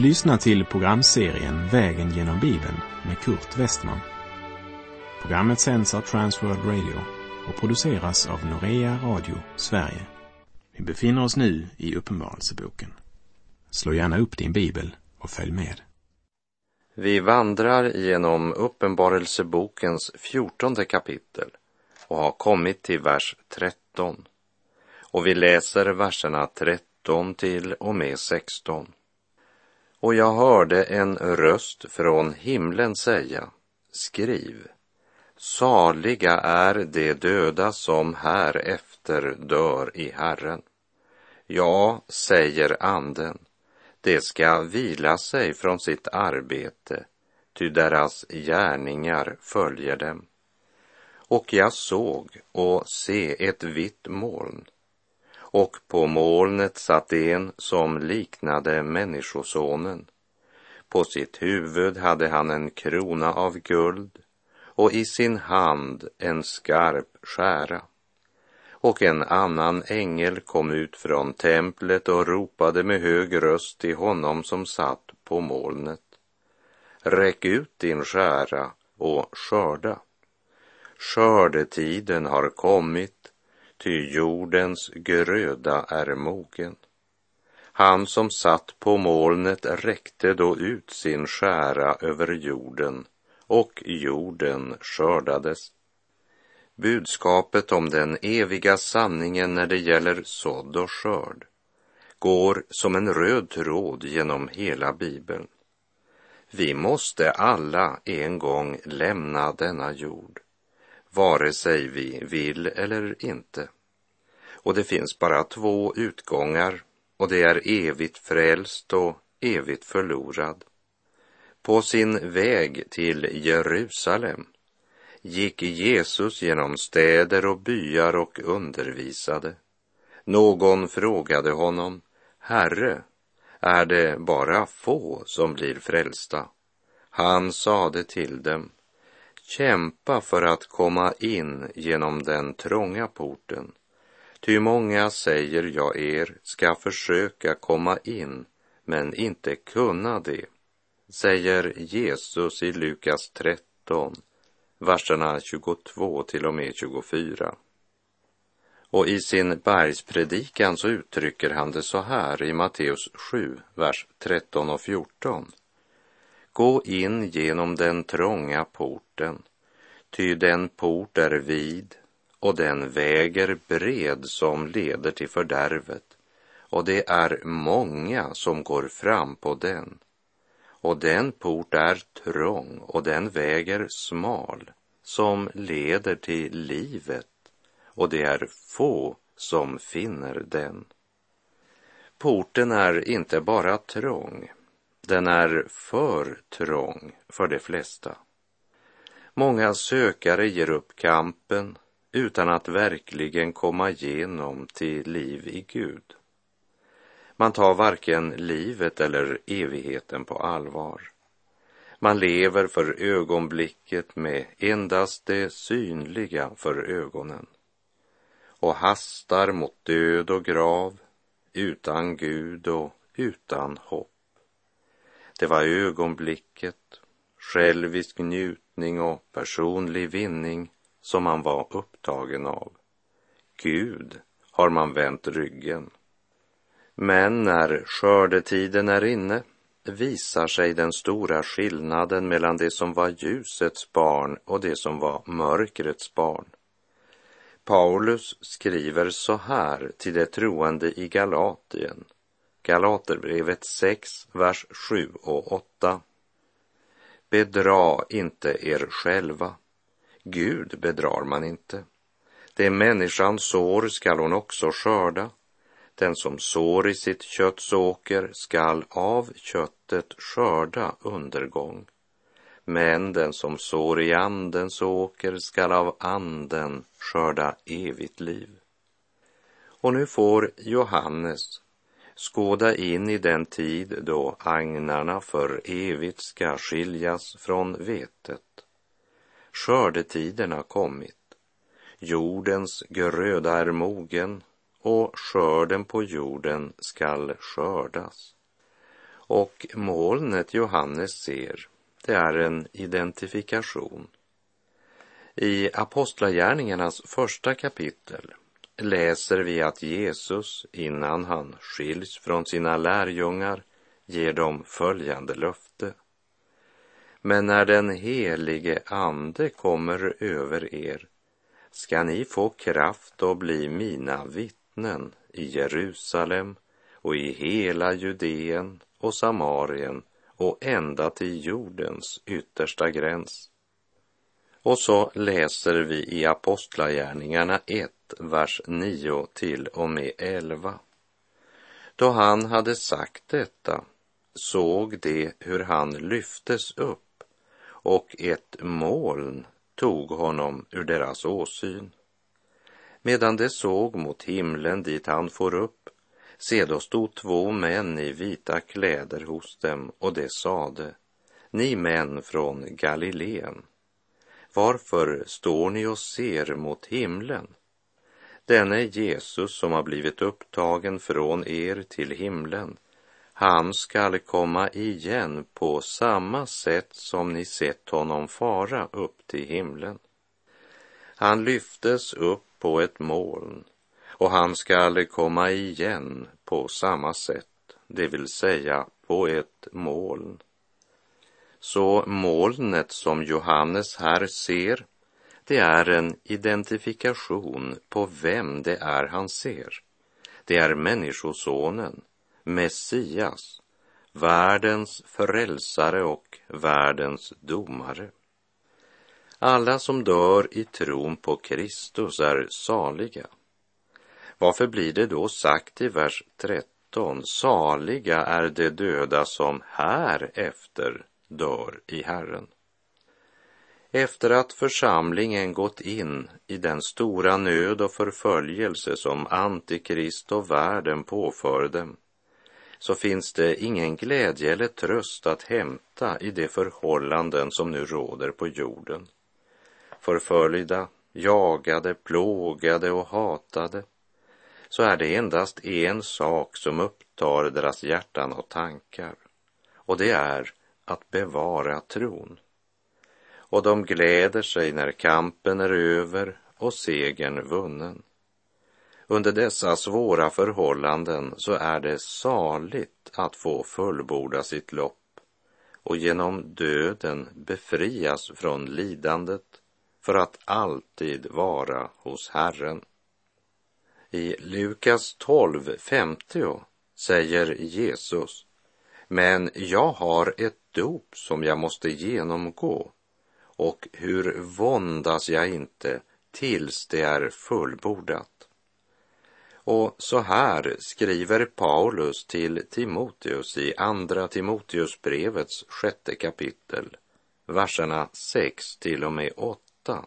Du lyssnar till programserien Vägen genom Bibeln med Kurt Westman. Programmet sänds av Transworld Radio och produceras av Norea Radio Sverige. Vi befinner oss nu i Uppenbarelseboken. Slå gärna upp din bibel och följ med. Vi vandrar genom Uppenbarelsebokens fjortonde kapitel och har kommit till vers 13. Och vi läser verserna 13 till och med 16. Och jag hörde en röst från himlen säga, skriv, saliga är de döda som här efter dör i Herren. Ja, säger anden, de ska vila sig från sitt arbete, ty deras gärningar följer dem. Och jag såg och se ett vitt moln, och på molnet satt en som liknade Människosonen. På sitt huvud hade han en krona av guld och i sin hand en skarp skära. Och en annan ängel kom ut från templet och ropade med hög röst till honom som satt på molnet. Räck ut din skära och skörda. Skördetiden har kommit, ty jordens gröda är mogen. Han som satt på molnet räckte då ut sin skära över jorden och jorden skördades. Budskapet om den eviga sanningen när det gäller sådd och skörd går som en röd tråd genom hela Bibeln. Vi måste alla en gång lämna denna jord, vare sig vi vill eller inte. Och det finns bara två utgångar och det är evigt frälst och evigt förlorad. På sin väg till Jerusalem gick Jesus genom städer och byar och undervisade. Någon frågade honom, Herre, är det bara få som blir frälsta? Han sade till dem, kämpa för att komma in genom den trånga porten. Ty många, säger jag er, ska försöka komma in, men inte kunna det, säger Jesus i Lukas 13, verserna 22 till och med 24. Och i sin bergspredikan så uttrycker han det så här i Matteus 7, vers 13 och 14. Gå in genom den trånga porten, ty den port är vid och den väger bred som leder till fördärvet, och det är många som går fram på den. Och den port är trång och den väger smal som leder till livet och det är få som finner den. Porten är inte bara trång, den är för trång för de flesta. Många sökare ger upp kampen utan att verkligen komma igenom till liv i Gud. Man tar varken livet eller evigheten på allvar. Man lever för ögonblicket med endast det synliga för ögonen och hastar mot död och grav utan Gud och utan hopp. Det var ögonblicket, självisk njutning och personlig vinning som man var upptagen av. Gud har man vänt ryggen. Men när skördetiden är inne visar sig den stora skillnaden mellan det som var ljusets barn och det som var mörkrets barn. Paulus skriver så här till de troende i Galatien, Galaterbrevet 6, vers 7 och 8. Bedra inte er själva. Gud bedrar man inte. Det människan sår skall hon också skörda. Den som sår i sitt kötts åker skall av köttet skörda undergång. Men den som sår i andens åker skall av anden skörda evigt liv. Och nu får Johannes skåda in i den tid då agnarna för evigt ska skiljas från vetet. Skördetiden har kommit. Jordens gröda är mogen och skörden på jorden skall skördas. Och molnet Johannes ser, det är en identifikation. I Apostlagärningarnas första kapitel läser vi att Jesus, innan han skiljs från sina lärjungar, ger dem följande löfte. Men när den helige Ande kommer över er ska ni få kraft att bli mina vittnen i Jerusalem och i hela Judeen och Samarien och ända till jordens yttersta gräns. Och så läser vi i Apostlagärningarna 1, vers 9 till och med 11. Då han hade sagt detta såg de hur han lyftes upp och ett moln tog honom ur deras åsyn. Medan de såg mot himlen dit han for upp, se då stod två män i vita kläder hos dem och de sade, ni män från Galileen, varför står ni och ser mot himlen? Denne Jesus som har blivit upptagen från er till himlen, han skall komma igen på samma sätt som ni sett honom fara upp till himlen. Han lyftes upp på ett moln och han skall komma igen på samma sätt, det vill säga på ett moln. Så molnet som Johannes här ser, det är en identifikation på vem det är han ser. Det är Människosonen, Messias, världens frälsare och världens domare. Alla som dör i tron på Kristus är saliga. Varför blir det då sagt i vers 13, saliga är de döda som här efter dör i Herren? Efter att församlingen gått in i den stora nöd och förföljelse som Antikrist och världen påför dem, så finns det ingen glädje eller tröst att hämta i de förhållanden som nu råder på jorden. Förföljda, jagade, plågade och hatade, så är det endast en sak som upptar deras hjärtan och tankar, och det är att bevara tron. Och de gläder sig när kampen är över och segern vunnen. Under dessa svåra förhållanden så är det saligt att få fullborda sitt lopp och genom döden befrias från lidandet för att alltid vara hos Herren. I Lukas 12.50 säger Jesus, men jag har ett dop som jag måste genomgå och hur våndas jag inte tills det är fullbordat. Och så här skriver Paulus till Timoteus i Andra Timoteusbrevets sjätte kapitel, verserna 6 till och med 8.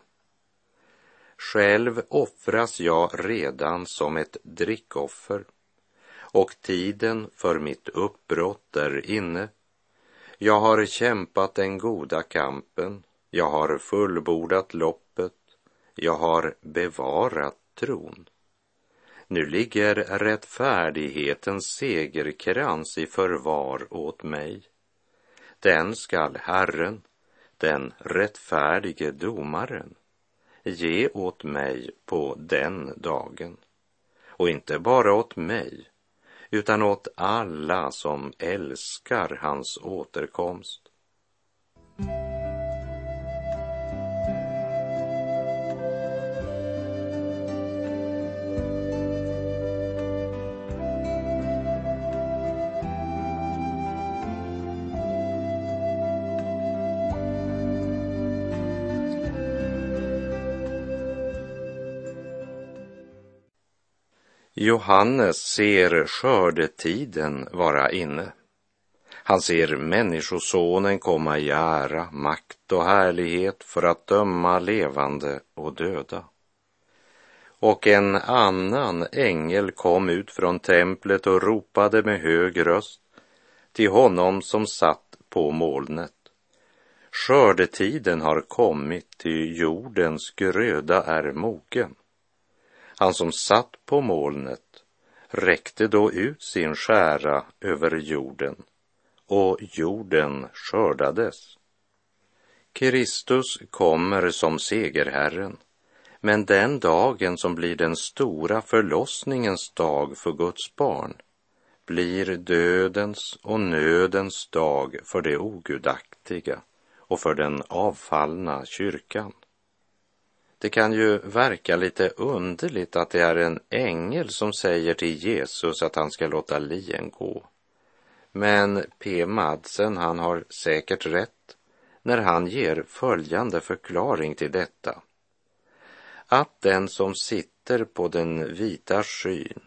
Själv offras jag redan som ett drickoffer och tiden för mitt uppbrott är inne. Jag har kämpat den goda kampen, jag har fullbordat loppet, jag har bevarat tron. Nu ligger rättfärdighetens segerkrans i förvar åt mig. Den skall Herren, den rättfärdige domaren, ge åt mig på den dagen. Och inte bara åt mig, utan åt alla som älskar hans återkomst. Johannes ser skördetiden vara inne. Han ser Människosonen komma i ära, makt och härlighet för att döma levande och döda. Och en annan ängel kom ut från templet och ropade med hög röst till honom som satt på molnet. Skördetiden har kommit, ty jordens gröda är mogen. Han som satt på molnet räckte då ut sin skära över jorden och jorden skördades. Kristus kommer som segerherren, men den dagen som blir den stora förlossningens dag för Guds barn blir dödens och nödens dag för det ogudaktiga och för den avfallna kyrkan. Det kan ju verka lite underligt att det är en ängel som säger till Jesus att han ska låta lien gå. Men P. Madsen, han har säkert rätt när han ger följande förklaring till detta. Att den som sitter på den vita skyn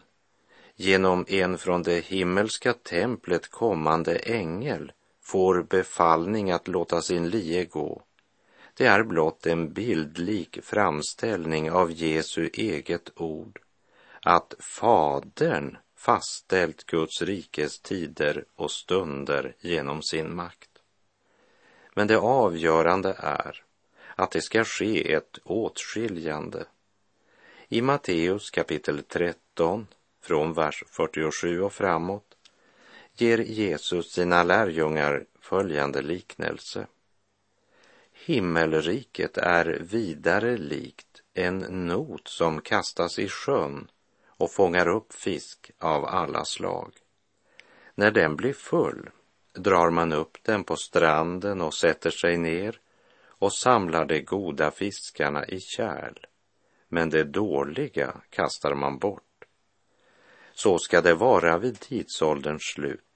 genom en från det himmelska templet kommande ängel får befallning att låta sin lie gå. Det är blott en bildlik framställning av Jesu eget ord, att Fadern fastställt Guds rikes tider och stunder genom sin makt. Men det avgörande är att det ska ske ett åtskiljande. I Matteus kapitel 13, från vers 47 och framåt, ger Jesus sina lärjungar följande liknelse. Himmelriket är vidare likt en not som kastas i sjön och fångar upp fisk av alla slag. När den blir full drar man upp den på stranden och sätter sig ner och samlar de goda fiskarna i kärl, men det dåliga kastar man bort. Så ska det vara vid tidsålderns slut.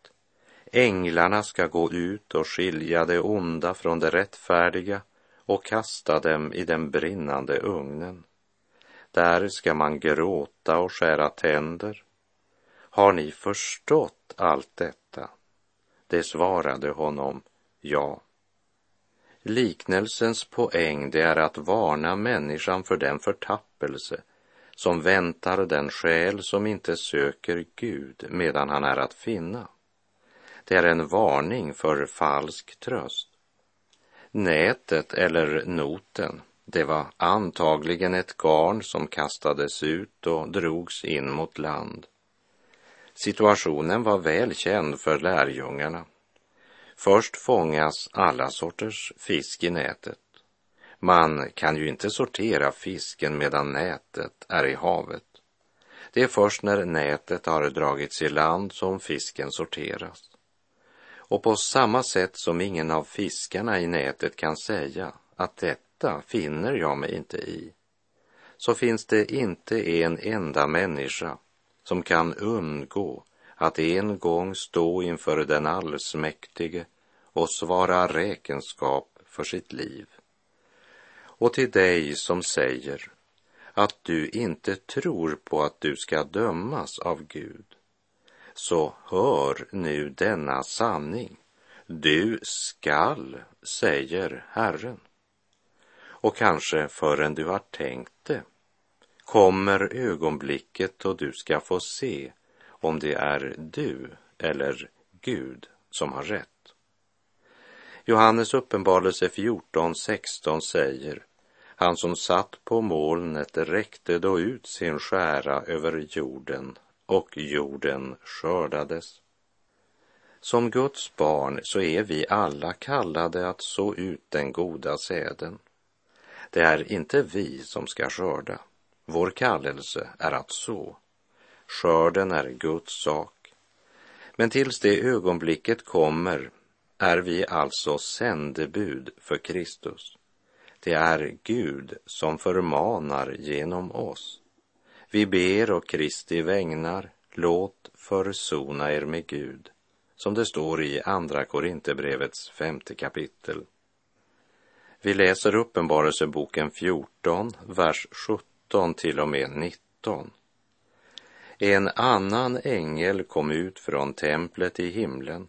Änglarna ska gå ut och skilja det onda från det rättfärdiga och kasta dem i den brinnande ugnen. Där ska man gråta och skära tänder. Har ni förstått allt detta? Det svarade honom, ja. Liknelsens poäng det är att varna människan för den förtappelse som väntar den själ som inte söker Gud medan han är att finna. Det är en varning för falsk tröst. Nätet eller noten, det var antagligen ett garn som kastades ut och drogs in mot land. Situationen var väl känd för lärjungarna. Först fångas alla sorters fisk i nätet. Man kan ju inte sortera fisken medan nätet är i havet. Det är först när nätet har dragits i land som fisken sorteras. Och på samma sätt som ingen av fiskarna i nätet kan säga att detta finner jag mig inte i, så finns det inte en enda människa som kan undgå att en gång stå inför den allsmäktige och svara räkenskap för sitt liv. Och till dig som säger att du inte tror på att du ska dömas av Gud, så hör nu denna sanning. Du skall, säger Herren. Och kanske förrän du har tänkt det kommer ögonblicket och du ska få se om det är du eller Gud som har rätt. Johannes uppenbarelse 14.16 säger han som satt på molnet räckte då ut sin skära över jorden och jorden skördades. Som Guds barn så är vi alla kallade att så ut den goda säden. Det är inte vi som ska skörda. Vår kallelse är att så. Skörden är Guds sak. Men tills det ögonblicket kommer är vi alltså sändebud för Kristus. Det är Gud som förmanar genom oss. Vi ber och Kristi vägnar, låt försona er med Gud, som det står i Andra Korinthierbrevets femte kapitel. Vi läser Uppenbarelseboken 14, vers 17 till och med 19. En annan ängel kom ut från templet i himlen.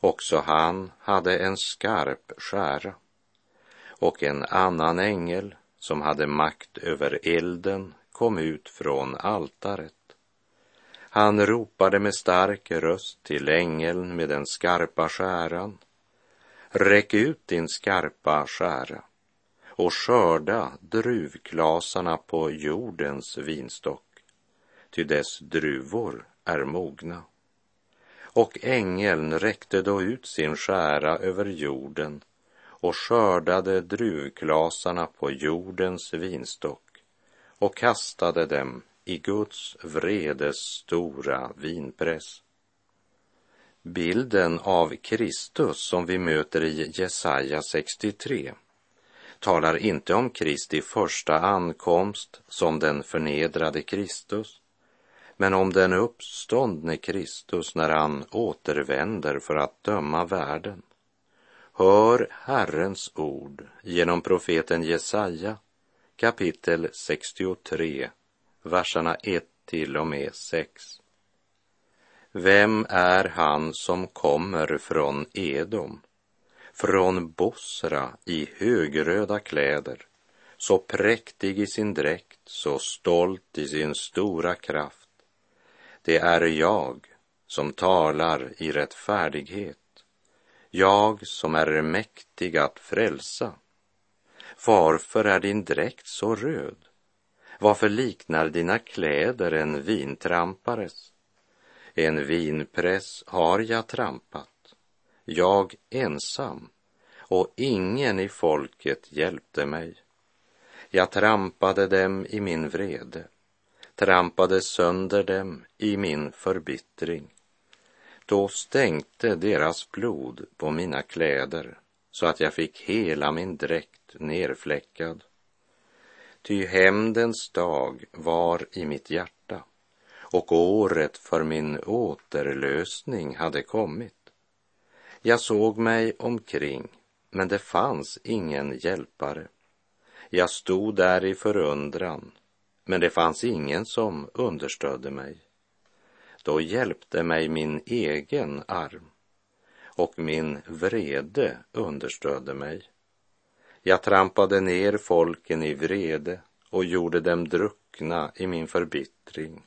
Också han hade en skarp skära. Och en annan ängel som hade makt över elden kom ut från altaret. Han ropade med stark röst till ängeln med den skarpa skäran. Räck ut din skarpa skära och skörda druvklasarna på jordens vinstock, ty dess druvor är mogna. Och ängeln räckte då ut sin skära över jorden och skördade druvklasarna på jordens vinstock och kastade dem i Guds vredes stora vinpress. Bilden av Kristus som vi möter i Jesaja 63 talar inte om Kristi första ankomst som den förnedrade Kristus, men om den uppståndne Kristus när han återvänder för att döma världen. Hör Herrens ord genom profeten Jesaja kapitel 63, verserna 1 till och med 6. Vem är han som kommer från Edom, från Bosra i högröda kläder, så präktig i sin dräkt, så stolt i sin stora kraft? Det är jag som talar i rättfärdighet, jag som är mäktig att frälsa. Varför är din dräkt så röd? Varför liknar dina kläder en vintrampares? En vinpress har jag trampat, jag ensam, och ingen i folket hjälpte mig. Jag trampade dem i min vrede, trampade sönder dem i min förbittring. Då stänkte deras blod på mina kläder så att jag fick hela min dräkt nerfläckad. Ty hämndens dag var i mitt hjärta och året för min återlösning hade kommit. Jag såg mig omkring, men det fanns ingen hjälpare. Jag stod där i förundran, men det fanns ingen som understödde mig. Då hjälpte mig min egen arm och min vrede understödde mig. Jag trampade ner folken i vrede och gjorde dem druckna i min förbittring.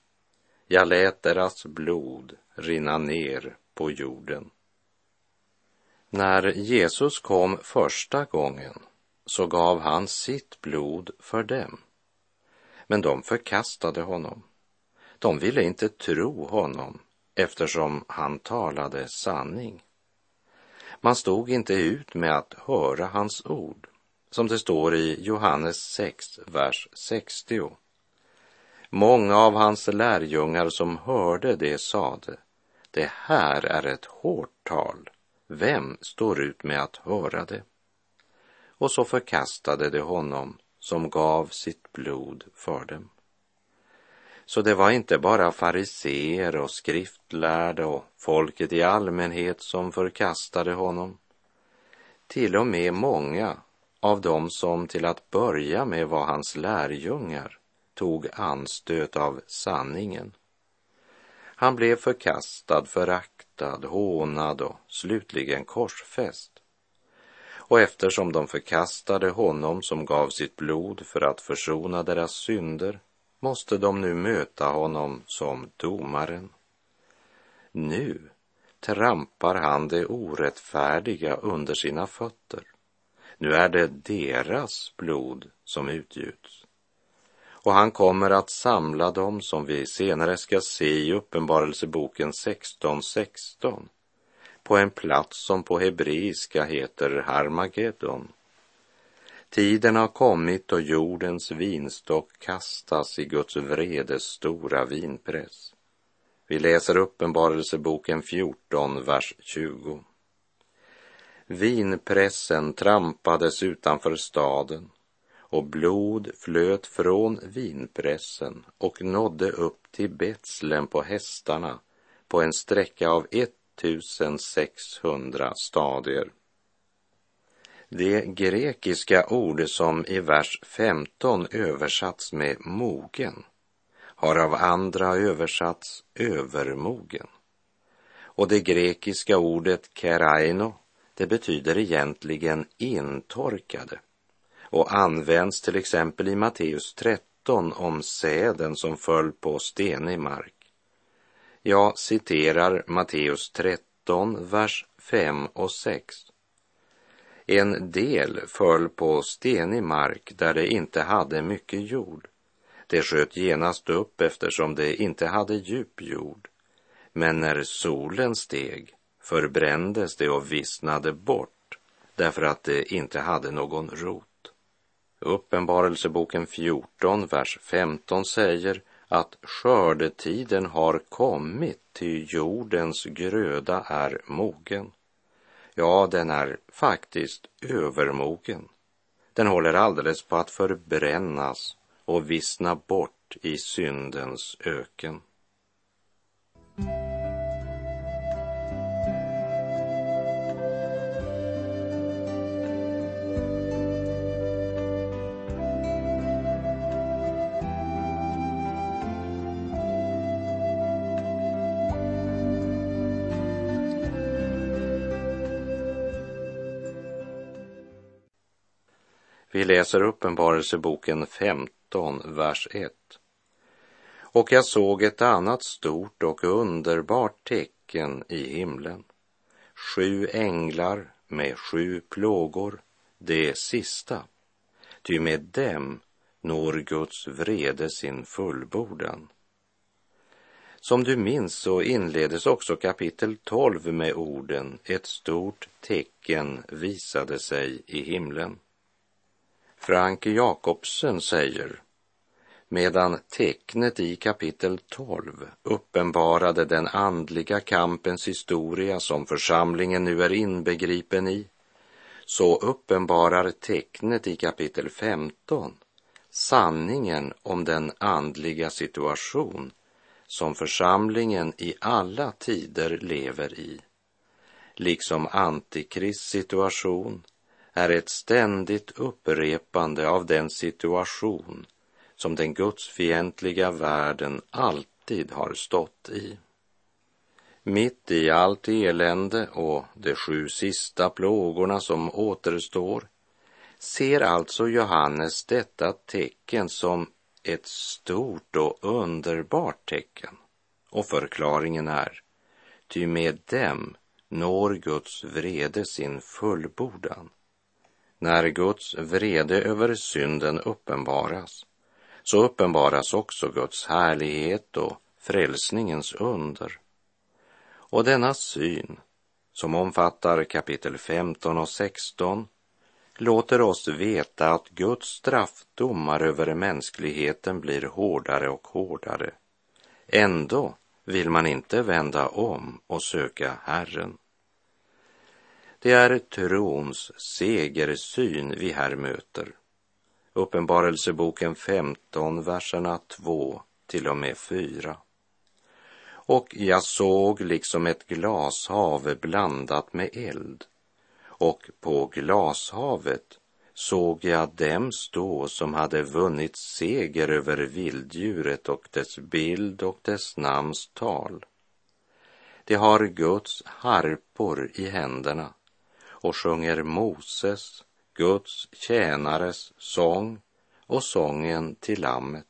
Jag lät deras blod rinna ner på jorden. När Jesus kom första gången så gav han sitt blod för dem. Men de förkastade honom. De ville inte tro honom eftersom han talade sanning. Man stod inte ut med att höra hans ord, som det står i Johannes 6, vers 60. Många av hans lärjungar som hörde det sade, det här är ett hårt tal, vem står ut med att höra det? Och så förkastade de honom som gav sitt blod för dem. Så det var inte bara fariseer och skriftlärda och folket i allmänhet som förkastade honom. Till och med många av dem som till att börja med var hans lärjungar tog anstöt av sanningen. Han blev förkastad, föraktad, hånad och slutligen korsfäst. Och eftersom de förkastade honom som gav sitt blod för att försona deras synder måste de nu möta honom som domaren. Nu trampar han det orättfärdiga under sina fötter. Nu är det deras blod som utgjuts. Och han kommer att samla dem som vi senare ska se i Uppenbarelseboken 16.16 16, på en plats som på hebreiska heter Harmageddon. Tiden har kommit och jordens vinstock kastas i Guds vredes stora vinpress. Vi läser Uppenbarelseboken 14, vers 20. Vinpressen trampades utanför staden och blod flöt från vinpressen och nådde upp till betslen på hästarna på en sträcka av 1600 stadier. Det grekiska ord som i vers 15 översatts med mogen har av andra översatts övermogen. Och det grekiska ordet keraino, det betyder egentligen intorkade och används till exempel i Matteus 13 om säden som föll på stenig mark. Jag citerar Matteus 13, vers 5 och 6. En del föll på stenig mark där det inte hade mycket jord. Det sköt genast upp eftersom det inte hade djup jord. Men när solen steg förbrändes det och vissnade bort därför att det inte hade någon rot. Uppenbarelseboken 14, vers 15 säger att skördetiden har kommit, ty jordens gröda är mogen. Ja, den är faktiskt övermogen. Den håller alldeles på att förbrännas och vissna bort i syndens öken. Vi läser Uppenbarelseboken 15, vers 1. Och jag såg ett annat stort och underbart tecken i himlen. Sju änglar med sju plågor, det sista. Ty med dem når Guds vrede sin fullbordan. Som du minns så inledes också kapitel 12 med orden ett stort tecken visade sig i himlen. Frank Jakobsen säger medan tecknet i kapitel 12 uppenbarade den andliga kampens historia som församlingen nu är inbegripen i, så uppenbarar tecknet i kapitel 15 sanningen om den andliga situation som församlingen i alla tider lever i, liksom Antikrists situation är ett ständigt upprepande av den situation som den gudsfientliga världen alltid har stått i. Mitt i allt elände och de sju sista plågorna som återstår ser alltså Johannes detta tecken som ett stort och underbart tecken. Och förklaringen är, ty med dem når Guds vrede sin fullbordan. När Guds vrede över synden uppenbaras så uppenbaras också Guds härlighet och frälsningens under. Och denna syn, som omfattar kapitel 15 och 16, låter oss veta att Guds straffdomar över mänskligheten blir hårdare och hårdare. Ändå vill man inte vända om och söka Herren. Det är trons segersyn vi här möter. Uppenbarelseboken 15, verserna 2 till och med 4. Och jag såg liksom ett glashav blandat med eld, och på glashavet såg jag dem stå som hade vunnit seger över vilddjuret och dess bild och dess namns tal. De har Guds harpor i händerna och sjunger Moses, Guds tjänares sång och sången till Lammet.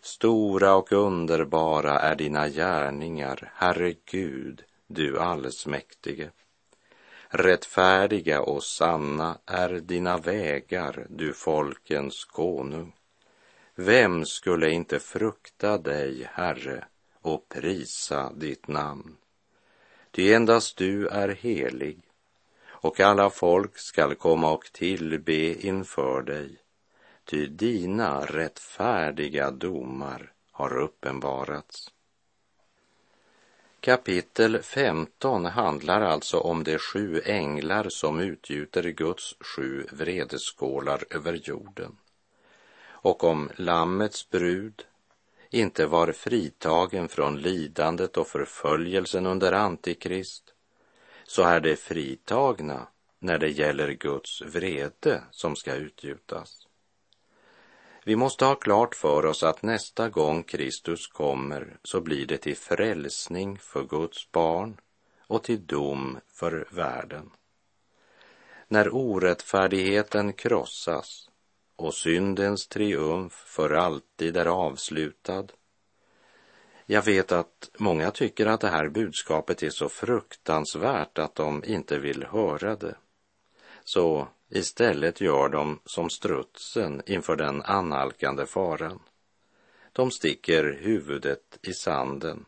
Stora och underbara är dina gärningar, Herre Gud, du allsmäktige. Rättfärdiga och sanna är dina vägar, du folkens konung. Vem skulle inte frukta dig, Herre, och prisa ditt namn? Ty endast du är helig och alla folk skall komma och tillbe inför dig, ty dina rättfärdiga domar har uppenbarats. Kapitel 15 handlar alltså om de sju änglar som utgjuter Guds sju vredeskålar över jorden och om Lammets brud inte var fritagen från lidandet och förföljelsen under Antikrist så är det fritagna när det gäller Guds vrede som ska utgjutas. Vi måste ha klart för oss att nästa gång Kristus kommer så blir det till frälsning för Guds barn och till dom för världen. När orättfärdigheten krossas och syndens triumf för alltid är avslutad jag vet att många tycker att det här budskapet är så fruktansvärt att de inte vill höra det. Så istället gör de som strutsen inför den annalkande faran. De sticker huvudet i sanden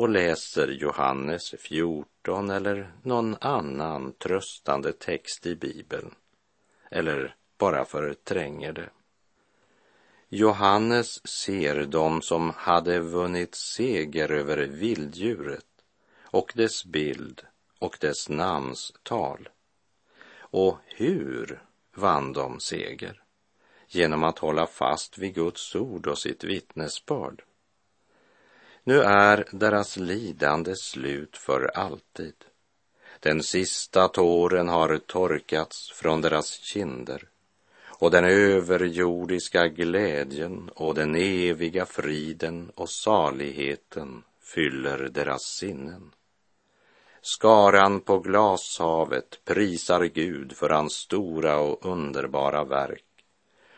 och läser Johannes 14 eller någon annan tröstande text i Bibeln eller bara förtränger det. Johannes ser dem som hade vunnit seger över vilddjuret och dess bild och dess namnstal. Och hur vann de seger? Genom att hålla fast vid Guds ord och sitt vittnesbörd. Nu är deras lidande slut för alltid. Den sista tåren har torkats från deras kinder och den överjordiska glädjen och den eviga friden och saligheten fyller deras sinnen. Skaran på glashavet prisar Gud för hans stora och underbara verk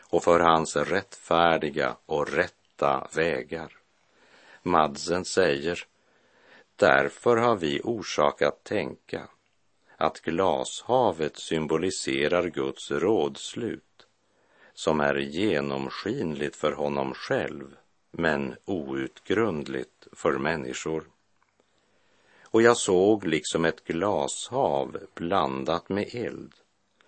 och för hans rättfärdiga och rätta vägar. Madsen säger, därför har vi orsak att tänka att glashavet symboliserar Guds rådslut som är genomskinligt för honom själv men outgrundligt för människor. Och jag såg liksom ett glashav blandat med eld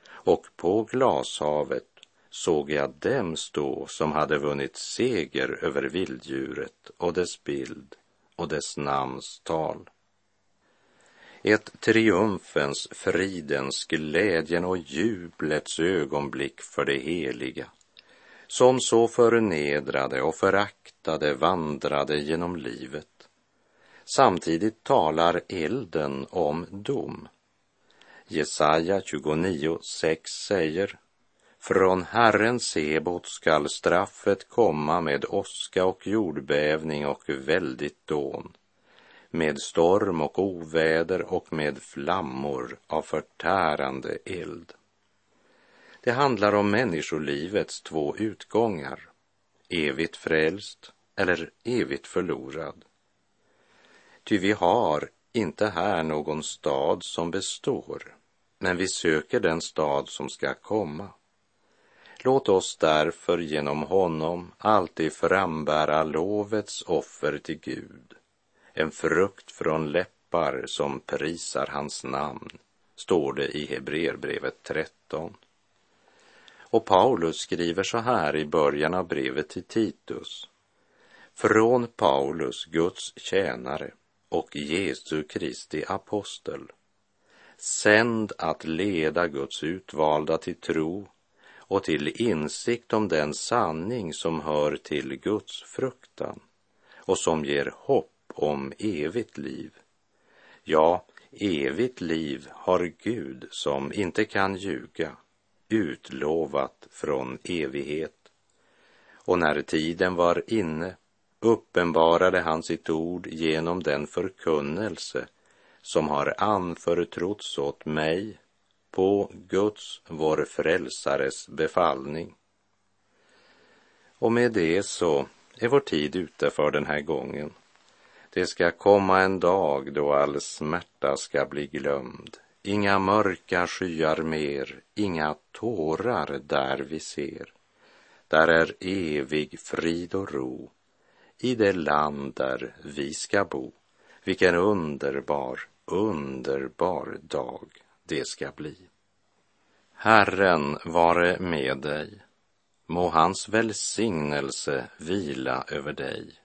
och på glashavet såg jag dem stå som hade vunnit seger över vilddjuret och dess bild och dess namns tal. Ett triumfens, fridens, glädjen och jublets ögonblick för det heliga som så förnedrade och föraktade vandrade genom livet. Samtidigt talar elden om dom. Jesaja 29.6 säger från Herren Sebot skall straffet komma med åska och jordbävning och väldigt dån, med storm och oväder och med flammor av förtärande eld. Det handlar om människolivets två utgångar, evigt frälst eller evigt förlorad. Ty vi har inte här någon stad som består, men vi söker den stad som ska komma. Låt oss därför genom honom alltid frambära lovets offer till Gud, en frukt från läppar som prisar hans namn, står det i Hebreerbrevet 13. Och Paulus skriver så här i början av brevet till Titus. Från Paulus, Guds tjänare och Jesu Kristi apostel, sänd att leda Guds utvalda till tro och till insikt om den sanning som hör till Guds fruktan och som ger hopp om evigt liv. Ja, evigt liv har Gud som inte kan ljuga utlovat från evighet. Och när tiden var inne uppenbarade han sitt ord genom den förkunnelse som har anförtrotts åt mig på Guds, vår frälsares befallning. Och med det så är vår tid ute för den här gången. Det ska komma en dag då all smärta ska bli glömd. Inga mörka skyar mer, inga tårar där vi ser. Där är evig frid och ro i det land där vi ska bo. Vilken underbar, underbar dag det ska bli. Herren vare med dig. Må hans välsignelse vila över dig.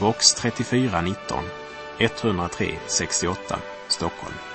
box 3419 103 68 Stockholm.